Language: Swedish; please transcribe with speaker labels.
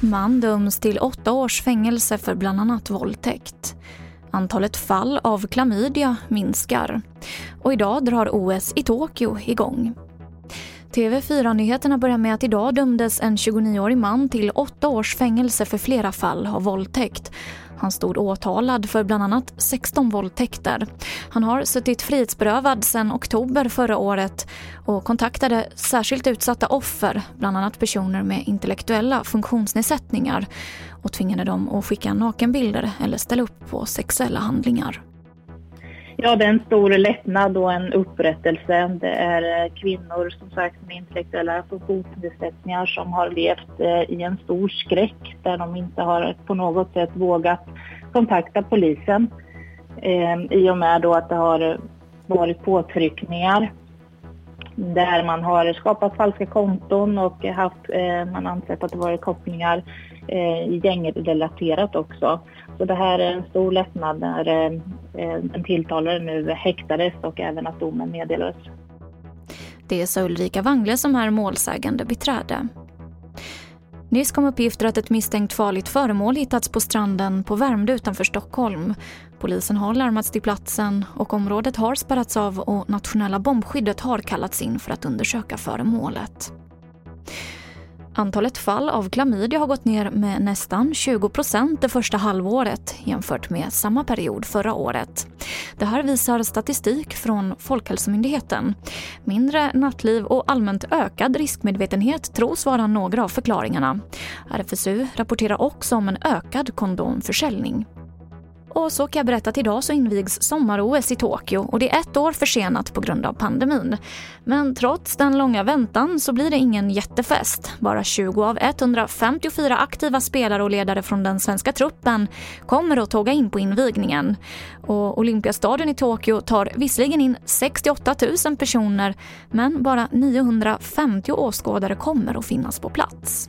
Speaker 1: Man döms till åtta års fängelse för bland annat våldtäkt. Antalet fall av klamydia minskar. Och idag drar OS i Tokyo igång. TV4-nyheterna börjar med att idag dömdes en 29-årig man till åtta års fängelse för flera fall av våldtäkt. Han stod åtalad för bland annat 16 våldtäkter. Han har suttit frihetsberövad sedan oktober förra året och kontaktade särskilt utsatta offer, bland annat personer med intellektuella funktionsnedsättningar och tvingade dem att skicka nakenbilder eller ställa upp på sexuella handlingar.
Speaker 2: Ja, det är en stor lättnad och en upprättelse. Det är eh, kvinnor som sagt med intellektuella funktionsnedsättningar som har levt eh, i en stor skräck där de inte har på något sätt vågat kontakta polisen ehm, i och med då att det har varit påtryckningar där man har skapat falska konton och haft, eh, man ansett att det varit kopplingar gängrelaterat också. Så det här är en stor lättnad när Eh, den tilltalade nu häktades och även att domen meddelades.
Speaker 1: Det är Ulrika Wangle som är målsägande beträde. Nyss kom uppgifter att ett misstänkt farligt föremål hittats på stranden på Värmdö utanför Stockholm. Polisen har larmats till platsen och området har spärrats av och nationella bombskyddet har kallats in för att undersöka föremålet. Antalet fall av klamydia har gått ner med nästan 20 procent det första halvåret jämfört med samma period förra året. Det här visar statistik från Folkhälsomyndigheten. Mindre nattliv och allmänt ökad riskmedvetenhet tros vara några av förklaringarna. RFSU rapporterar också om en ökad kondomförsäljning. Och så kan jag berätta att idag så invigs sommar-OS i Tokyo och det är ett år försenat på grund av pandemin. Men trots den långa väntan så blir det ingen jättefest. Bara 20 av 154 aktiva spelare och ledare från den svenska truppen kommer att tåga in på invigningen. Och Olympiastadion i Tokyo tar visserligen in 68 000 personer men bara 950 åskådare kommer att finnas på plats.